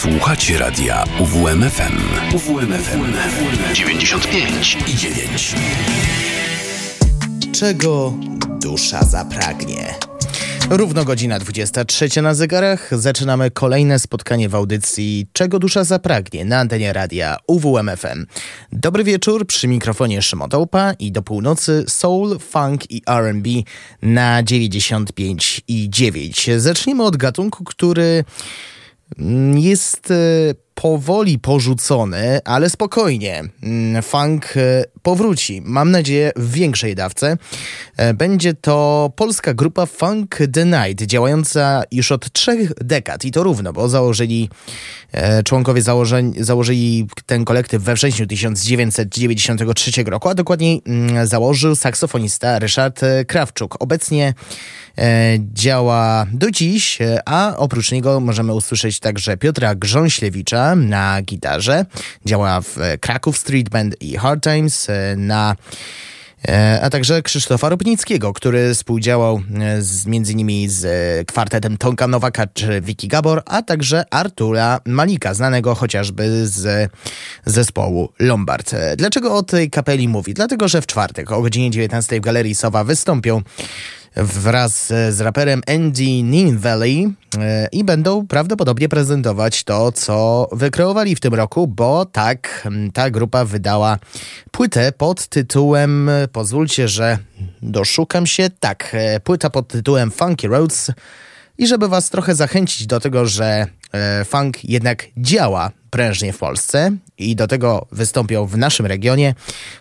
Słuchacie radia UWMFM. UWMFM 95 i 9. Czego dusza zapragnie? Równo godzina 23 na zegarach. Zaczynamy kolejne spotkanie w audycji Czego dusza zapragnie na antenie radia UWMFM. Dobry wieczór, przy mikrofonie Szymon i do północy soul, funk i R&B na 95 i 9. Zacznijmy od gatunku, który jest e, powoli porzucony, ale spokojnie. Mm, funk e, powróci, mam nadzieję, w większej dawce. E, będzie to polska grupa Funk The Night, działająca już od trzech dekad i to równo, bo założyli członkowie założyli ten kolektyw we wrześniu 1993 roku, a dokładniej mm, założył saksofonista Ryszard Krawczuk. Obecnie działa do dziś, e, a oprócz niego możemy usłyszeć także Piotra Grząślewicza na gitarze. Działa w e, Kraków Street Band i Hard Times na a także Krzysztofa Robnickiego, który współdziałał z, między innymi z kwartetem Tonka Nowaka czy Wiki Gabor, a także Artura Malika, znanego chociażby z zespołu Lombard. Dlaczego o tej kapeli mówi? Dlatego, że w czwartek o godzinie 19 w Galerii Sowa wystąpią wraz z raperem Andy Nin Valley e, i będą prawdopodobnie prezentować to, co wykreowali w tym roku, bo tak, ta grupa wydała płytę pod tytułem, pozwólcie, że doszukam się, tak, e, płyta pod tytułem Funky Roads. I żeby was trochę zachęcić do tego, że e, funk jednak działa prężnie w Polsce i do tego wystąpią w naszym regionie,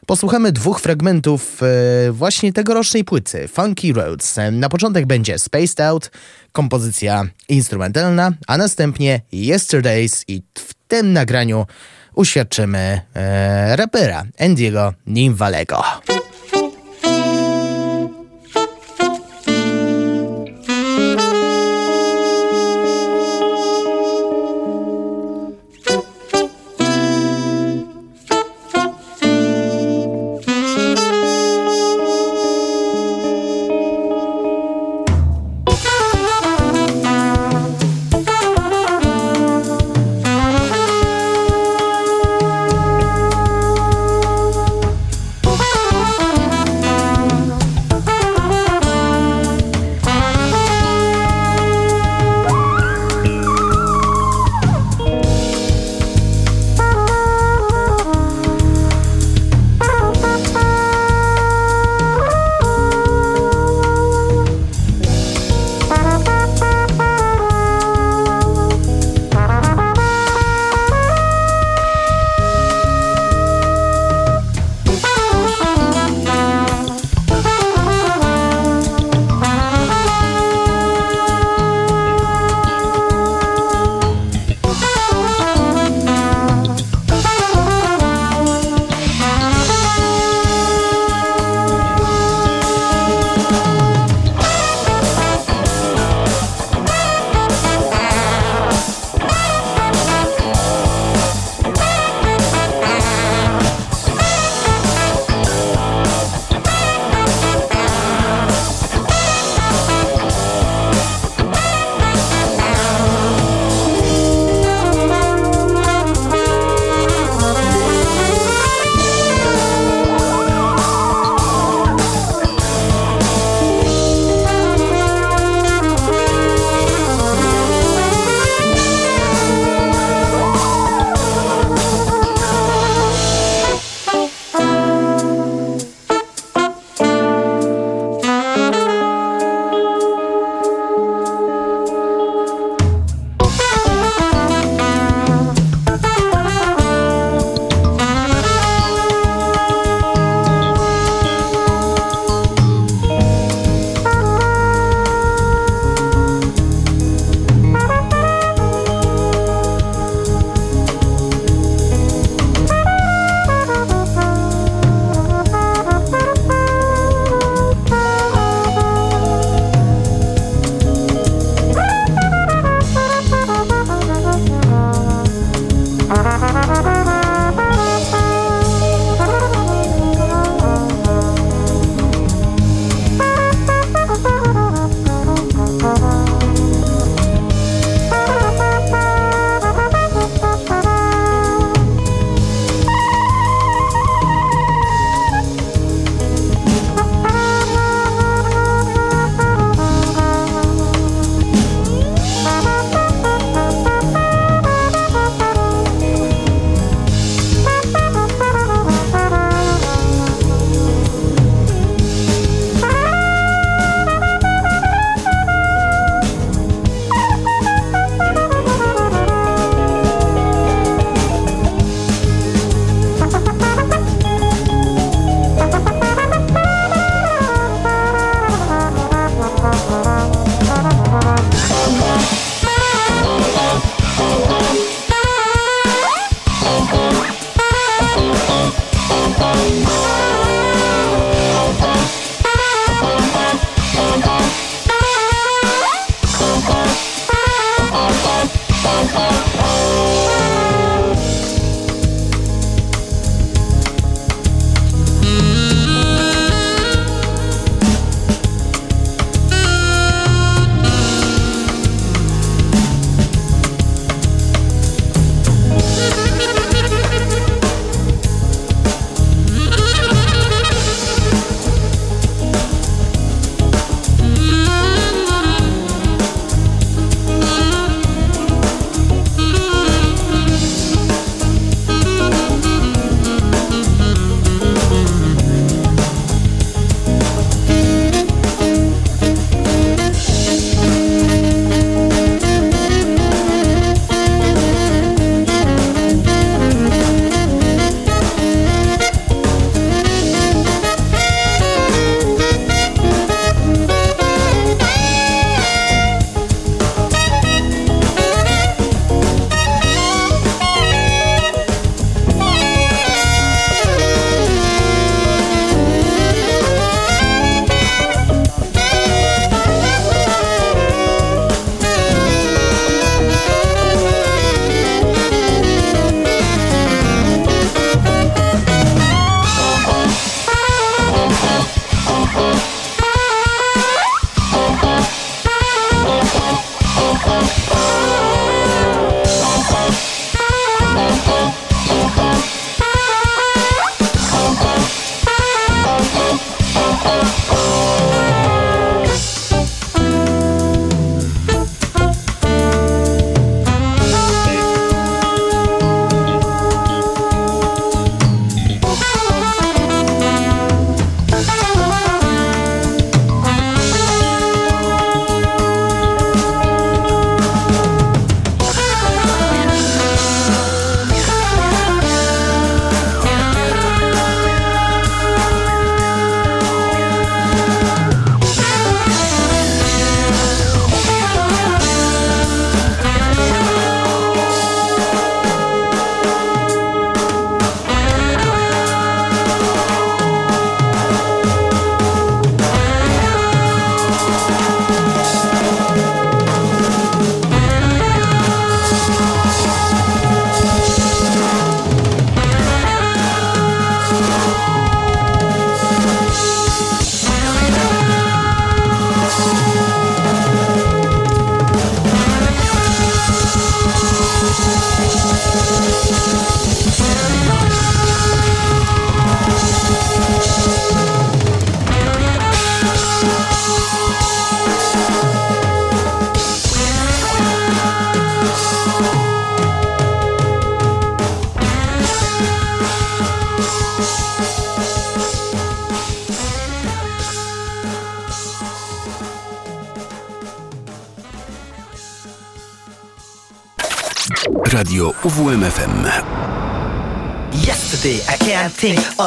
posłuchamy dwóch fragmentów e, właśnie tegorocznej płyty Funky Roads. Na początek będzie Spaced Out, kompozycja instrumentalna, a następnie Yesterdays i w tym nagraniu uświadczymy e, rapera Andiego Nimwalego.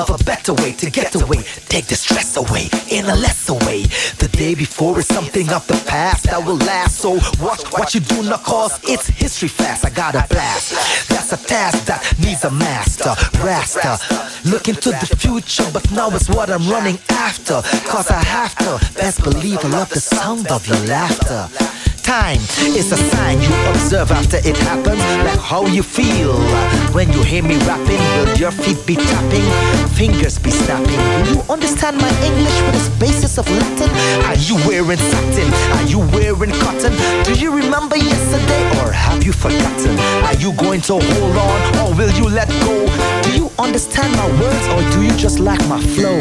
Of a better way to get away. Take the stress away in a lesser way. The day before is something of the past that will last. So watch what you do not cause it's history fast. I got a blast. That's a task that needs a master. Rasta. Look into the future, but now it's what I'm running after. Cause I have to. Best believe I love the sound of your laughter. Time is a sign you observe after it happens, like how you feel when you hear me rapping. Will your feet be tapping, fingers be snapping? Will you understand my English with its basis of Latin? Are you wearing satin? Are you wearing cotton? Do you remember yesterday, or have you forgotten? Are you going to hold on, or will you let go? Do you understand my words, or do you just like my flow?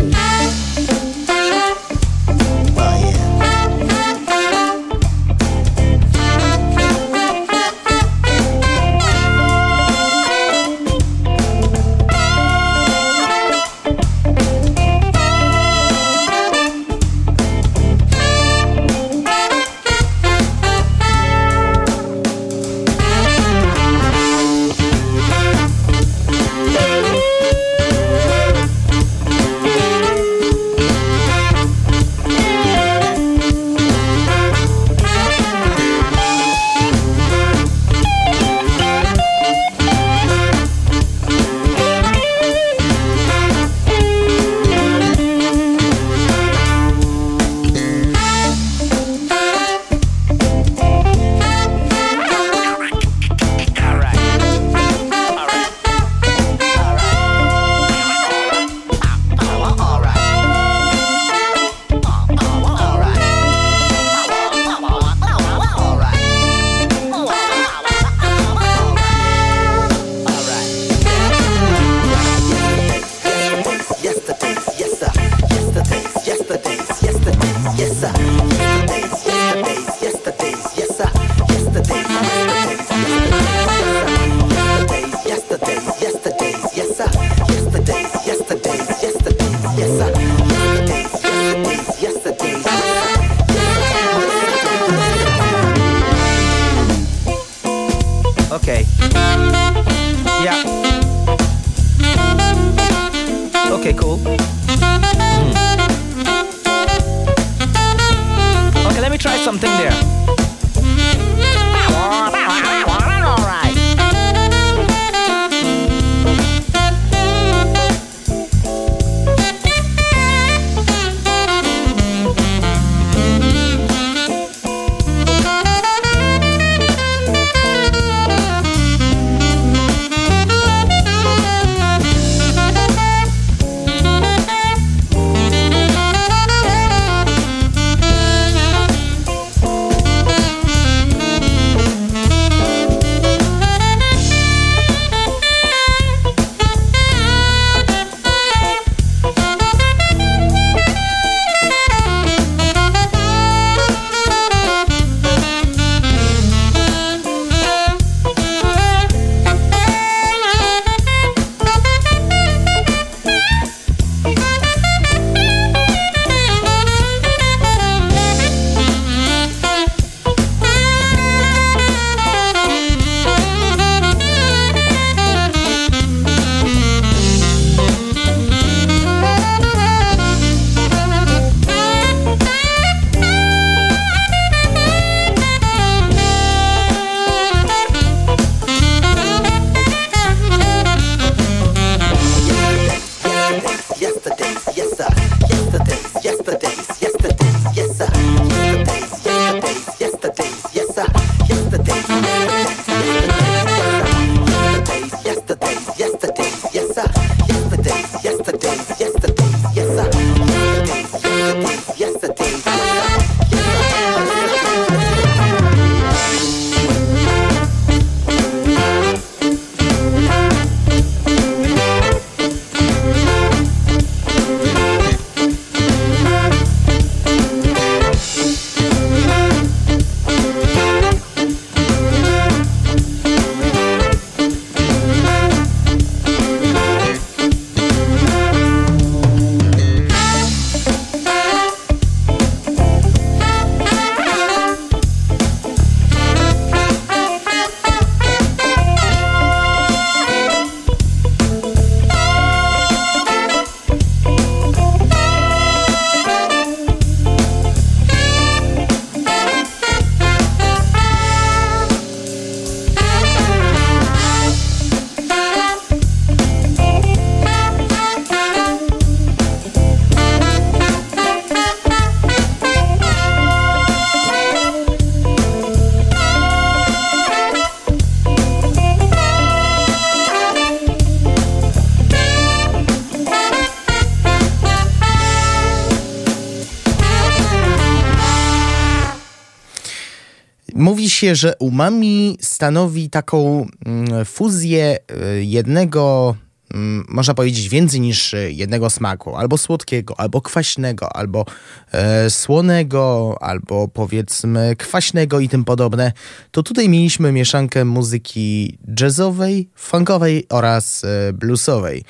Się, że umami stanowi taką mm, fuzję y, jednego Mm, można powiedzieć, więcej niż e, jednego smaku, albo słodkiego, albo kwaśnego, albo e, słonego, albo powiedzmy kwaśnego i tym podobne, to tutaj mieliśmy mieszankę muzyki jazzowej, funkowej oraz e, bluesowej.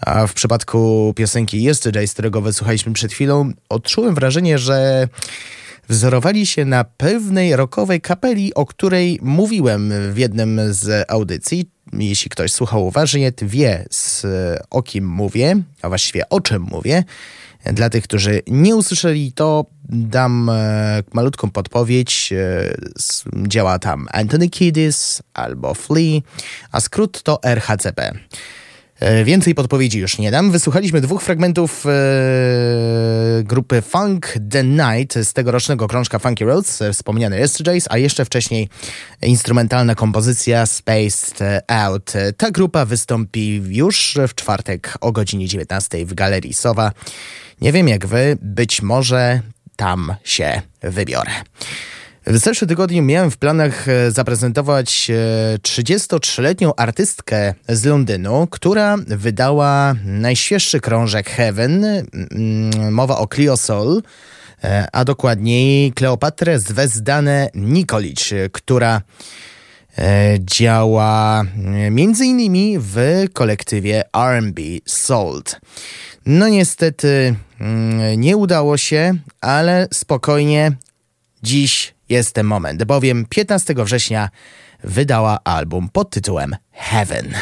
A w przypadku piosenki Yesterday, z którego wysłuchaliśmy przed chwilą, odczułem wrażenie, że wzorowali się na pewnej rockowej kapeli, o której mówiłem w jednym z audycji, jeśli ktoś słuchał uważnie, wie z, o kim mówię, a właściwie o czym mówię. Dla tych, którzy nie usłyszeli, to dam e, malutką podpowiedź. E, działa tam Anthony Kiddis albo Flea, a skrót to RHCP. E, więcej podpowiedzi już nie dam. Wysłuchaliśmy dwóch fragmentów e, grupy Funk The Night z tegorocznego krążka Funky Roads, e, wspomniany Yesterdays, a jeszcze wcześniej instrumentalna kompozycja Spaced Out. Ta grupa wystąpi już w czwartek o godzinie 19 w Galerii Sowa. Nie wiem jak wy, być może tam się wybiorę. W zeszłym tygodniu miałem w planach e, zaprezentować 33-letnią e, artystkę z Londynu, która wydała najświeższy krążek Heaven. Mowa o Clio Soul, e, a dokładniej Kleopatrę Zvezdanę Nikolic, która działa między innymi w kolektywie R&B Sold. No niestety nie udało się, ale spokojnie dziś jest ten moment, bowiem 15 września wydała album pod tytułem Heaven.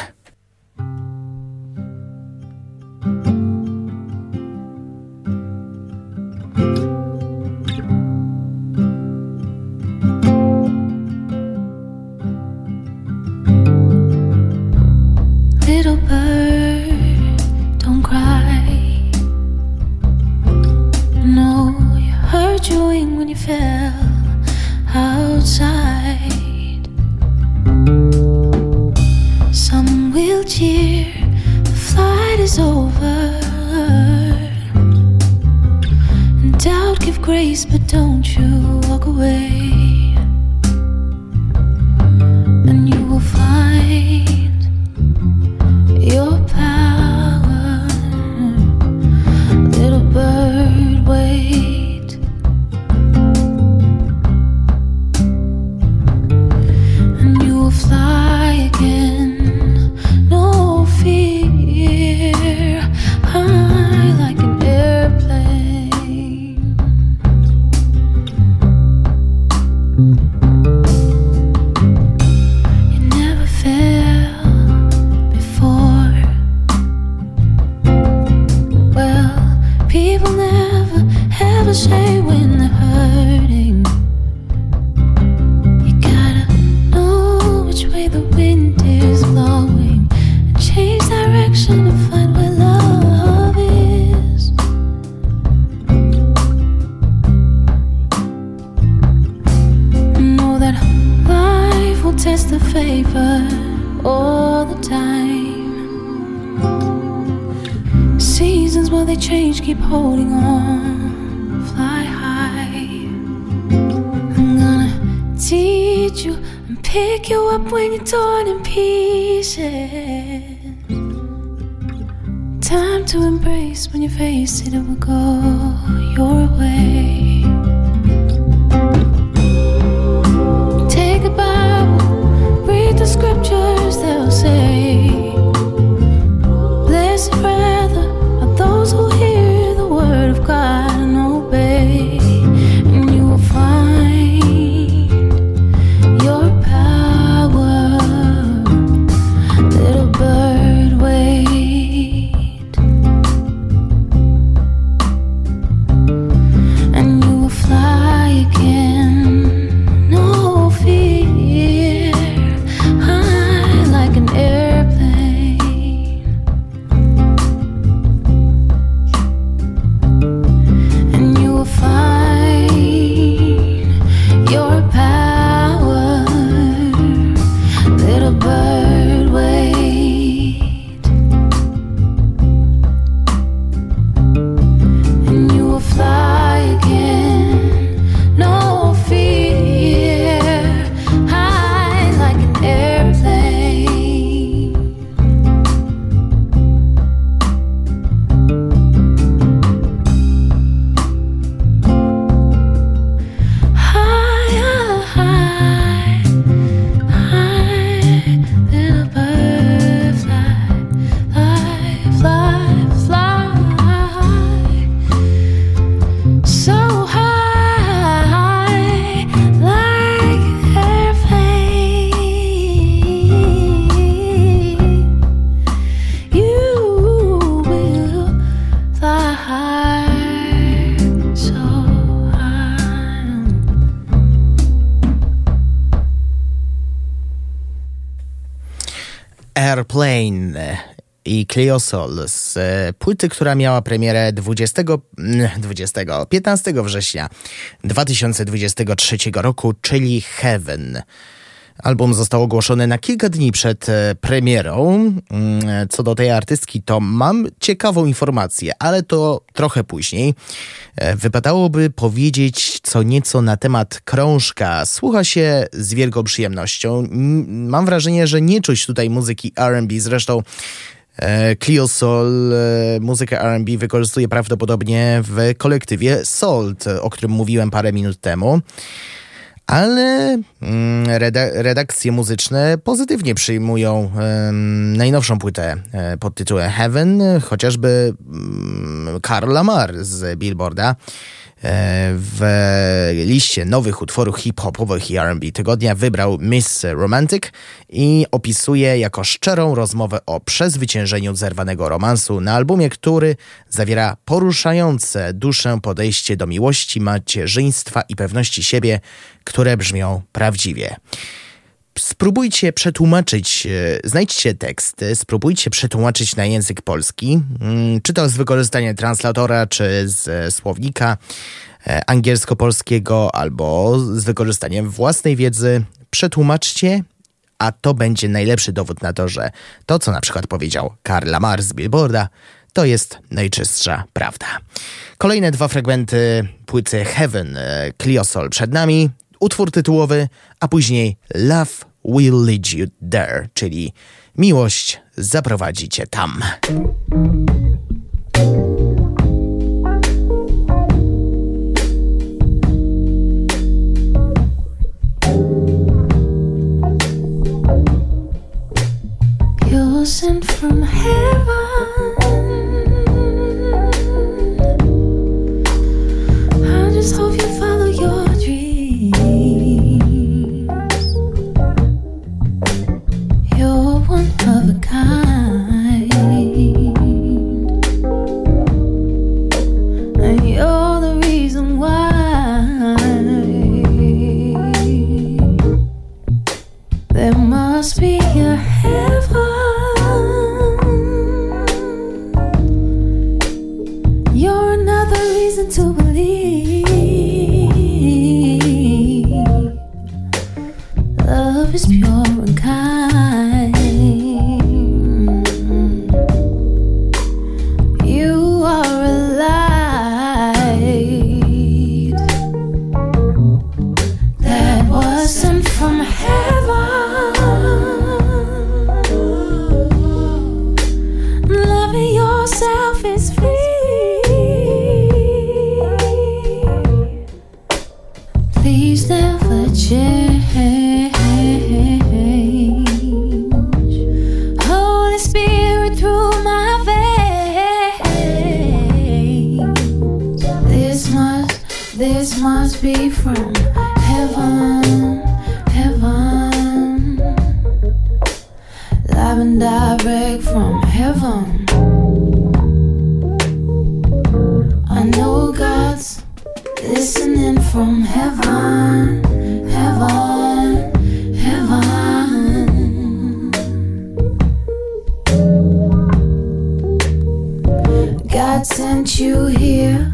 torn in pieces. Time to embrace when you face it, it will go your way. Take a Bible, read the scriptures, they'll say, Blessed friend. Airplane i Cleosol z e, płyty, która miała premierę 20, 20 15 września 2023 roku, czyli Heaven. Album został ogłoszony na kilka dni przed e, premierą. Mm, co do tej artystki, to mam ciekawą informację, ale to trochę później. E, wypadałoby powiedzieć co nieco na temat krążka. Słucha się z wielką przyjemnością. Mam wrażenie, że nie czuć tutaj muzyki RB. Zresztą e, Clio Soul muzykę R&B wykorzystuje prawdopodobnie w kolektywie Salt, o którym mówiłem parę minut temu ale mm, redakcje muzyczne pozytywnie przyjmują najnowszą płytę e, pod tytułem Heaven, chociażby mm, Karl Lamar z Billboarda. E, w liście nowych utworów hip-hopowych i R&B tygodnia wybrał Miss Romantic i opisuje jako szczerą rozmowę o przezwyciężeniu zerwanego romansu na albumie, który zawiera poruszające duszę podejście do miłości, macierzyństwa i pewności siebie, które brzmią prawdziwie spróbujcie przetłumaczyć, e, znajdźcie teksty, spróbujcie przetłumaczyć na język polski, mm, czy to z wykorzystaniem translatora, czy z e, słownika e, angielsko-polskiego, albo z wykorzystaniem własnej wiedzy. Przetłumaczcie, a to będzie najlepszy dowód na to, że to, co na przykład powiedział Karl Lamar z Billboarda, to jest najczystsza prawda. Kolejne dwa fragmenty płyty Heaven, Cliosol przed nami utwór tytułowy, a później Love Will Lead You There, czyli miłość zaprowadzi cię tam. Listening from heaven, heaven, heaven. God sent you here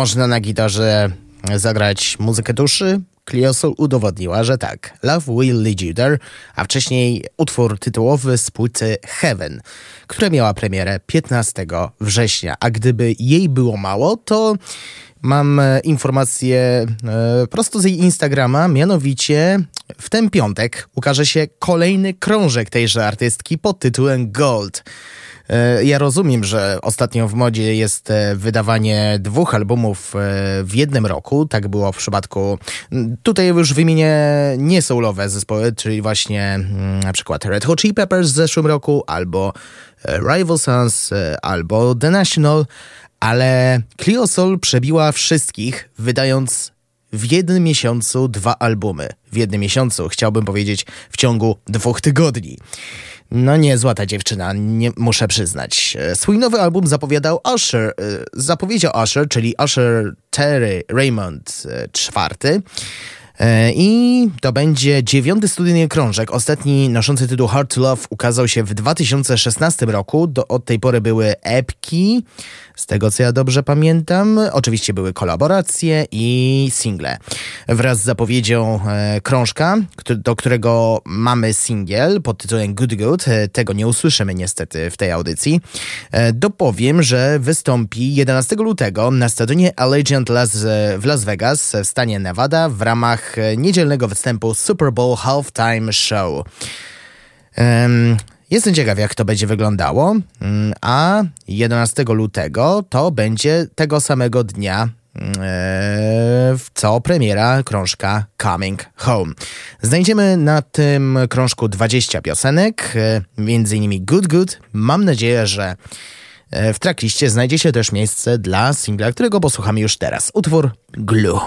można na gitarze zagrać muzykę duszy? Cliosol udowodniła, że tak. Love Will Lead You There, a wcześniej utwór tytułowy z płyty Heaven, która miała premierę 15 września. A gdyby jej było mało, to mam e, informację e, prosto z jej Instagrama, mianowicie w ten piątek ukaże się kolejny krążek tejże artystki pod tytułem Gold. E, Ja rozumiem, że ostatnio w modzie jest e, wydawanie dwóch albumów e, w jednym roku. Tak było w przypadku. Tutaj już wymienię nie soulowe zespoły, czyli właśnie na przykład Red Hot Chili Peppers w zeszłym roku, albo Rival Sons, albo The National, ale Clio Soul przebiła wszystkich, wydając w jednym miesiącu dwa albumy. W jednym miesiącu, chciałbym powiedzieć, w ciągu dwóch tygodni. No niezła ta dziewczyna, nie, muszę przyznać. E, Swój nowy album zapowiadał Usher, e, zapowiedział Usher, czyli Usher Terry Raymond IV. E, I to będzie dziewiąty studyjny krążek. Ostatni noszący tytuł Hard to Love ukazał się w 2016 roku. Do, od tej pory były epki, z tego co ja dobrze pamiętam. Oczywiście były kolaboracje i single. Wraz z zapowiedzią e, krążka, do którego mamy singiel pod tytułem Good Good, e, tego nie usłyszymy niestety w tej audycji, e, dopowiem, że wystąpi 11 lutego na stadionie Allegiant Las, w Las Vegas w stanie Nevada w ramach e, niedzielnego występu Super Bowl Halftime Show. Em, Jestem ciekaw, jak to będzie wyglądało, Mm, a 11 lutego to będzie tego samego dnia, mm, e, co premiera krążka Coming Home. Znajdziemy na tym krążku 20 piosenek, e, między innymi Good Good. Mam nadzieję, że e, w trackliście znajdzie się też miejsce dla singla, którego posłuchamy już teraz. Utwór Glue.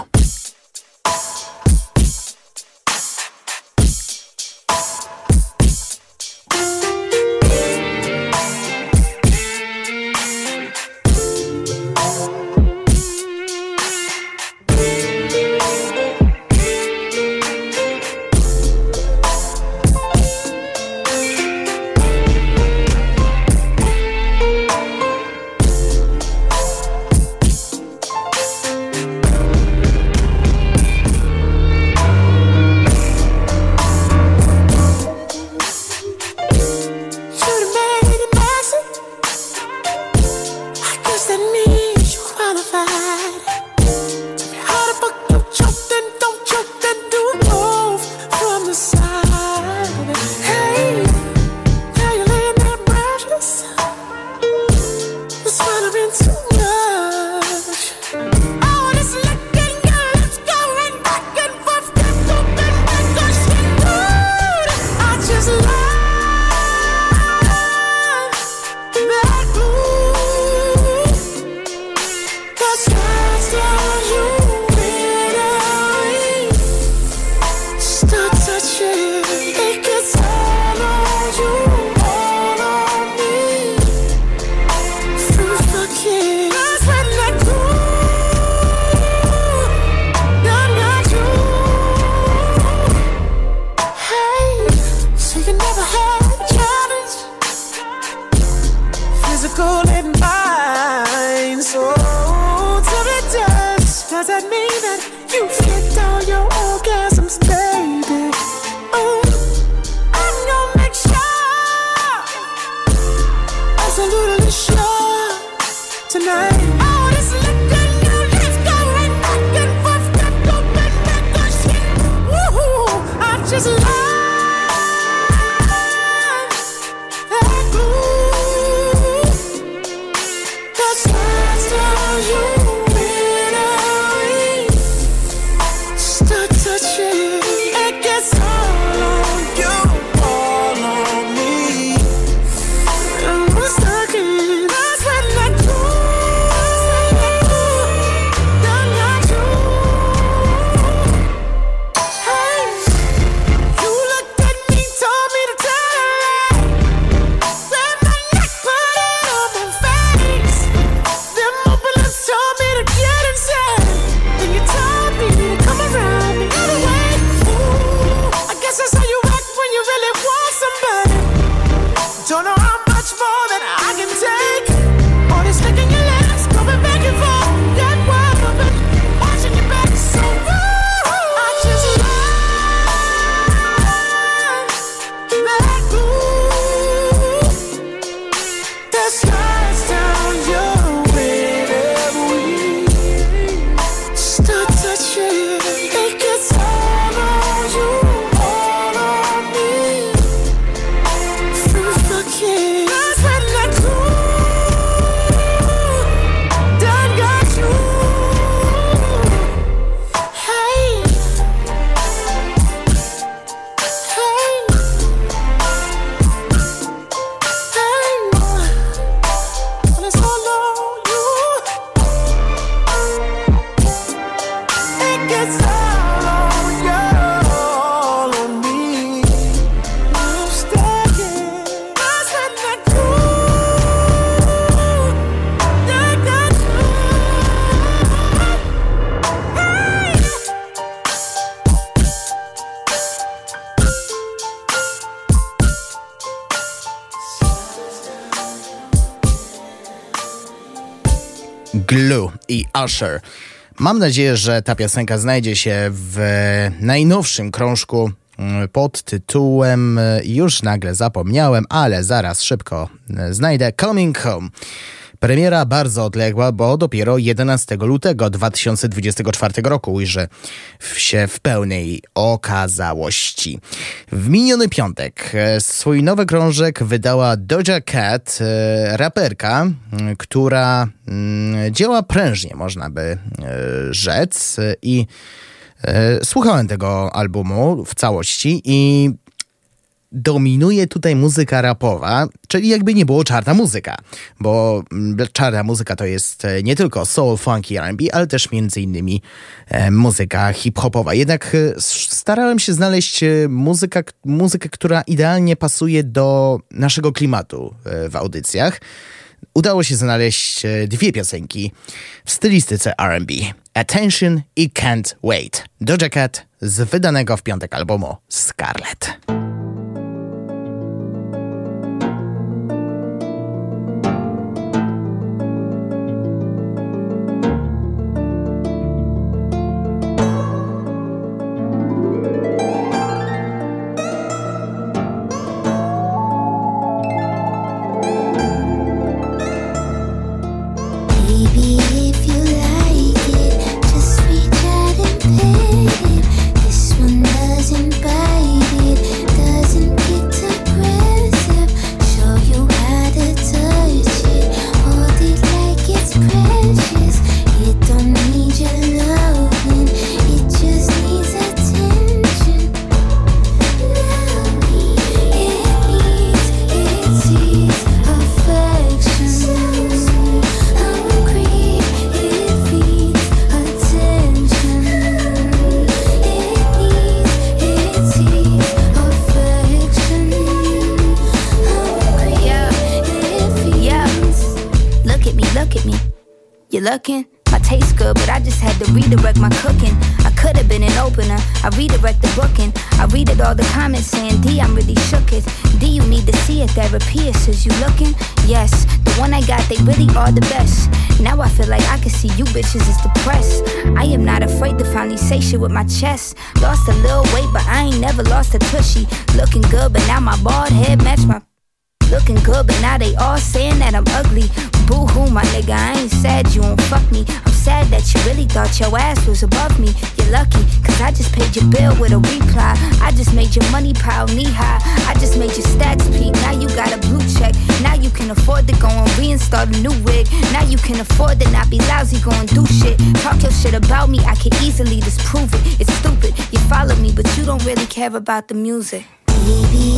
Usher. Mam nadzieję, że ta piosenka znajdzie się w najnowszym krążku mm, pod tytułem już nagle zapomniałem, ale zaraz szybko znajdę Coming Home. Premiera bardzo odległa, bo dopiero 11 lutego 2024 roku ujrzy się w pełnej okazałości. W miniony piątek e, swój nowy krążek wydała Doja Cat, e, raperka, która działa prężnie, można by e, rzec. I słuchałem tego albumu w całości i dominuje tutaj muzyka rapowa, czyli jakby nie było czarna muzyka, bo mm, czarna muzyka to jest e, nie tylko soul, funky, R&B, ale też między innymi e, muzyka hip-hopowa. Jednak e, starałem się znaleźć muzyka, muzykę, która idealnie pasuje do naszego klimatu w audycjach. Udało się znaleźć dwie piosenki w stylistyce R&B. Attention i Can't Wait. Doja Cat z wydanego w piątek albumu Scarlet. With my chest. Lost a little weight, but I ain't never lost a tushy. Looking good, but now my bald head match my Looking good, but now they all saying that I'm ugly. Boo hoo, my nigga, I ain't sad you won't fuck me. I'm sad that you really thought your ass was above me. You're lucky, cause I just paid your bill with a reply. I just made your money pile knee high. I just made your stats peak. Now you got a blue check. Now you can afford to go and reinstall a new wig. Now you can afford to not be lousy, go and do shit. Talk your shit about me, I can easily disprove it. It's stupid, you follow me, but you don't really care about the music. Baby,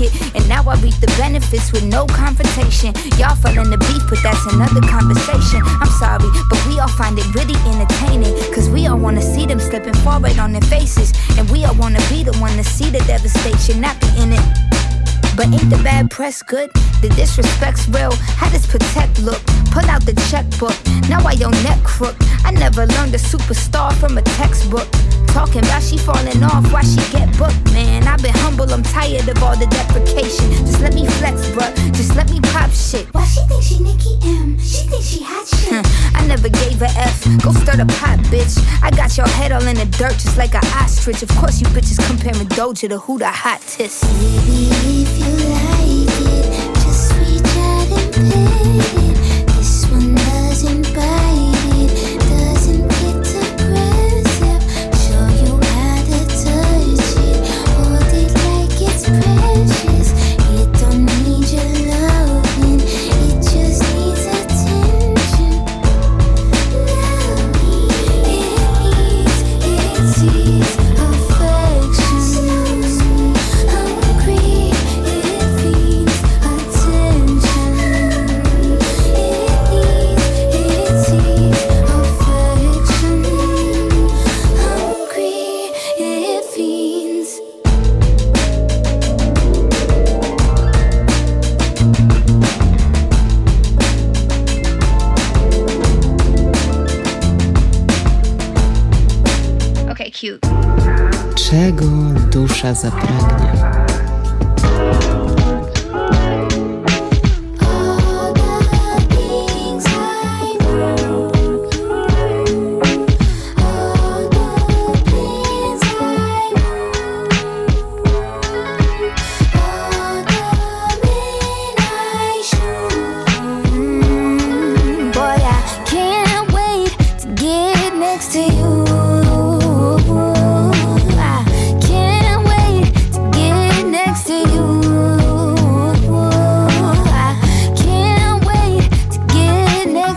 it. And now I reap the benefits with no confrontation. Y'all fell in the beef, but that's another conversation. I'm sorry, but we all find it really entertaining. Cause we all wanna see them slipping forward on their faces. And we all wanna be the one to see the devastation, not be in it. But ain't the bad press good? The disrespect's real. How does protect look? Pull out the checkbook. Now I your neck crook. I never learned a superstar from a textbook. Talking about she falling off, why she get booked, of all the deprecation. Just let me flex, bruh. Just let me pop shit. Why she think she Nicki M? She think she hot shit. I never gave a F. Go stir the pot, bitch. I got your head all in the dirt, just like an ostrich. Of course, you bitches comparing Doja to who the hottest. Baby, if you like it, just reach out and pay dusza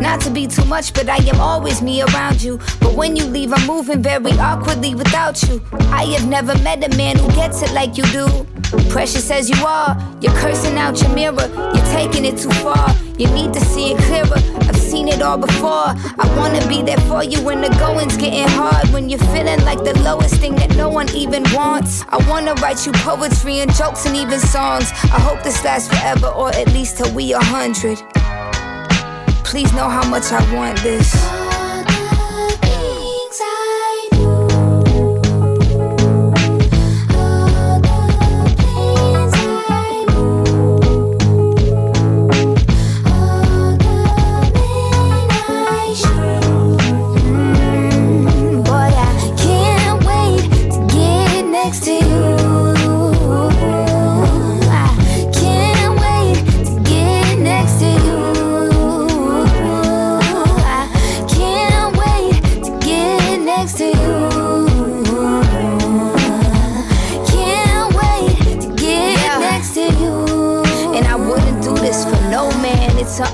Not to be too much, but I am always me around you. But when you leave, I'm moving very awkwardly without you. I have never met a man who gets it like you do. Precious as you are, you're cursing out your mirror. You're taking it too far. You need to see it clearer. I've seen it all before. I wanna be there for you when the going's getting hard. When you're feeling like the lowest thing that no one even wants. I wanna write you poetry and jokes and even songs. I hope this lasts forever or at least till we a hundred. Please know how much I want this.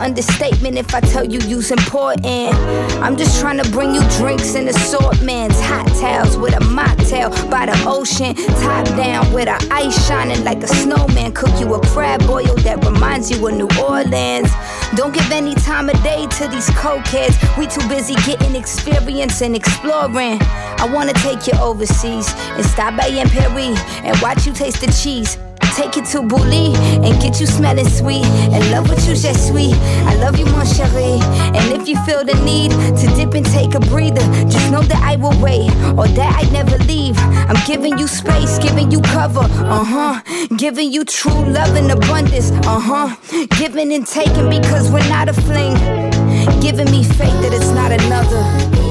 Understatement if I tell you you's important. I'm just trying to bring you drinks and assortments, hot towels with a mocktail by the ocean, top down with a ice shining like a snowman. Cook you a crab boil that reminds you of New Orleans. Don't give any time of day to these cokeheads. We too busy getting experience and exploring. I wanna take you overseas and stop by in Paris and watch you taste the cheese. Take you to Bully and get you smelling sweet. And love what you just sweet. I love you, mon chéri. And if you feel the need to dip and take a breather, just know that I will wait or that I never leave. I'm giving you space, giving you cover, uh huh. Giving you true love and abundance, uh huh. Giving and taking because we're not a fling. Giving me faith that it's not another.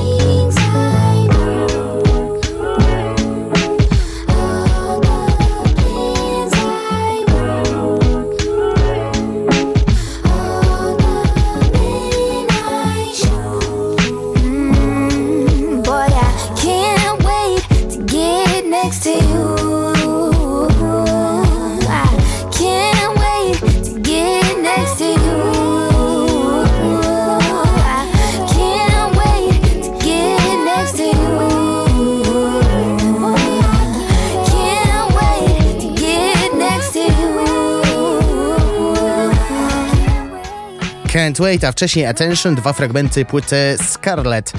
Can't Wait, a wcześniej Attention, dwa fragmenty płyty Scarlet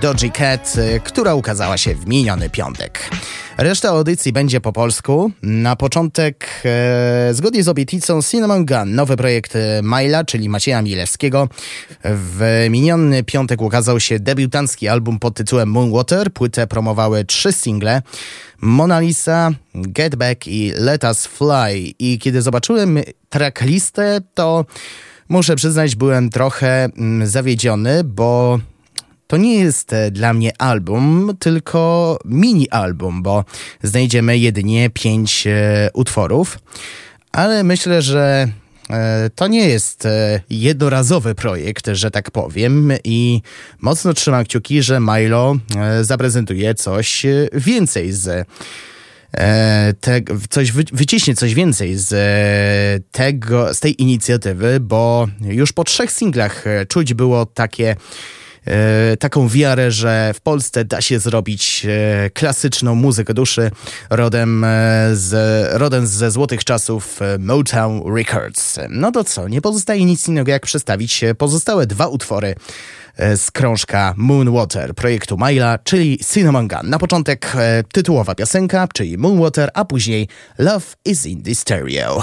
Doji Cat, y, która ukazała się w miniony piątek. Reszta audycji będzie po polsku. Na początek, e, zgodnie z obietnicą Cinnamon Gun, nowy projekt Maila, czyli Macieja Milewskiego. W miniony piątek ukazał się debiutancki album pod tytułem Moonwater. Płytę promowały trzy single. Mona Lisa, Get Back i Let Us Fly. I kiedy zobaczyłem tracklistę, to Muszę przyznać, byłem trochę mm, zawiedziony, bo to nie jest e, dla mnie album, tylko mini album, bo znajdziemy jedynie pięć e, utworów. Ale myślę, że e, to nie jest jednorazowy projekt, że tak powiem, i mocno trzymam kciuki, że Milo zaprezentuje coś więcej z te, coś wy, wyciśnie coś więcej z e, tego, z tej inicjatywy, bo już po trzech singlach e, czuć było takie taką wiarę, że w Polsce da się zrobić klasyczną muzykę duszy rodem, z, rodem ze złotych czasów Motown Records. No to co, nie pozostaje nic innego jak przedstawić pozostałe dwa utwory E, z krążka Moonwater projektu Maila, czyli Cinnamon Gun. Na początek e, tytułowa piosenka, czyli Moonwater, a później Love is in the Stereo.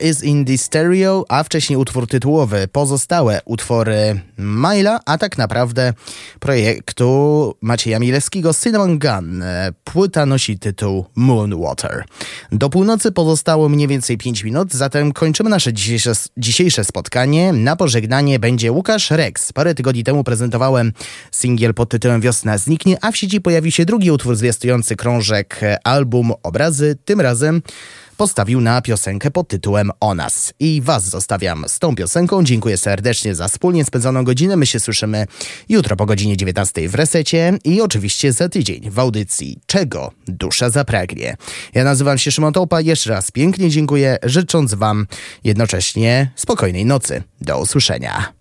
Is in the Stereo, a wcześniej utwór tytułowy. Pozostałe utwory Maila, a tak naprawdę projektu Macieja Milewskiego Cinnamon Gun. Płyta nosi tytuł Moonwater. Do północy pozostało mniej więcej 5 minut, zatem kończymy nasze dzisiejsze, dzisiejsze spotkanie. Na pożegnanie będzie Łukasz Rex. Parę tygodni temu prezentowałem singiel pod tytułem Wiosna zniknie, a w sieci pojawi się drugi utwór zwiastujący krążek album Obrazy. Tym razem postawił na piosenkę pod tytułem O nas. I was zostawiam z tą piosenką. Dziękuję serdecznie za wspólnie spędzoną godzinę. My się słyszymy jutro po godzinie 19 w resecie i oczywiście za tydzień w audycji Czego dusza zapragnie. Ja nazywam się Szymon Tołpa. Jeszcze raz pięknie dziękuję, życząc wam jednocześnie spokojnej nocy. Do usłyszenia.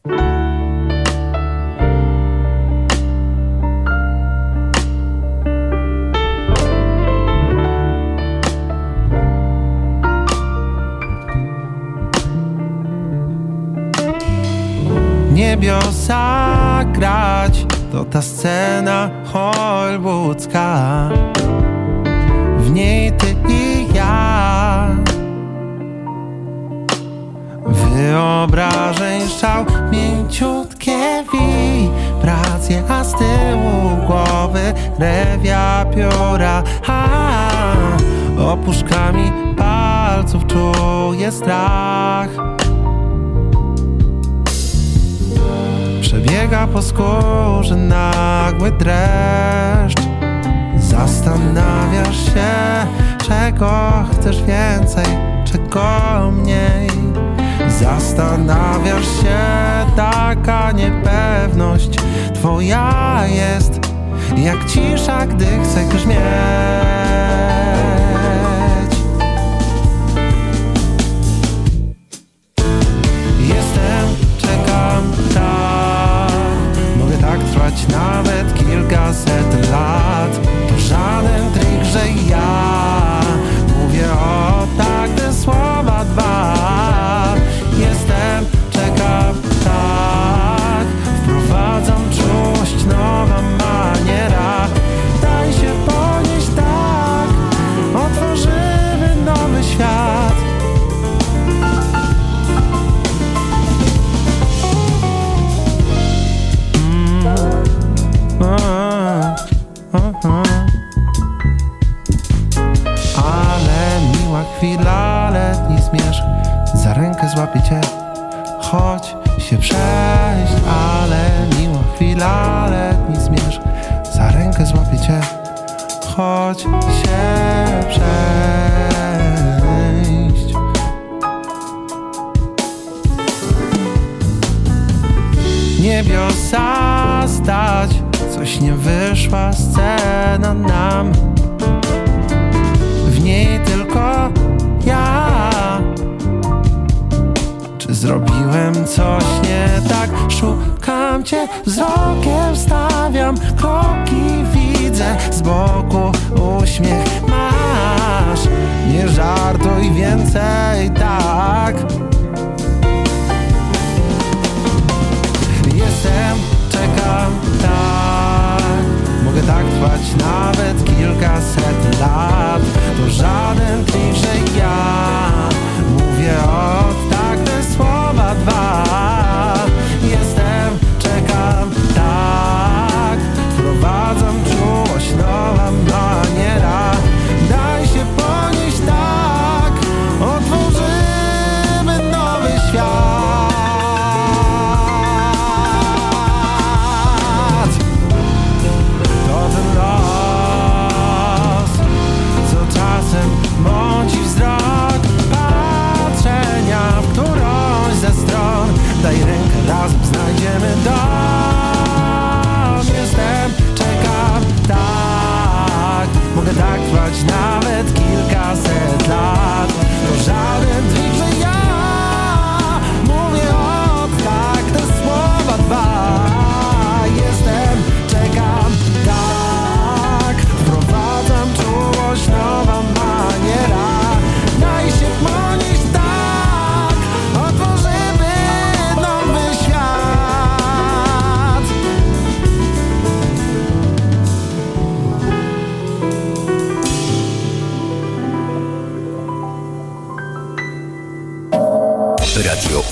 Niebiosa grać To ta scena hollywoodzka W niej ty i ja Wyobrażeń szał mięciutkie wibracje A z tyłu głowy rewia pióra. A, Opuszkami palców czuję strach Przebiega po skórze nagły dreszcz. Zastanawiasz się, czego chcesz więcej, czego mniej. Zastanawiasz się, taka niepewność Twoja jest jak cisza, gdy chce grzmieć cię wzrokiem Stawiam kroki Widzę z boku uśmiech. Masz Nie żartuj więcej tak. Jestem, czekam, tak. Mogę tak trwać nawet kilkaset lat. To żaden że ja. Mówię od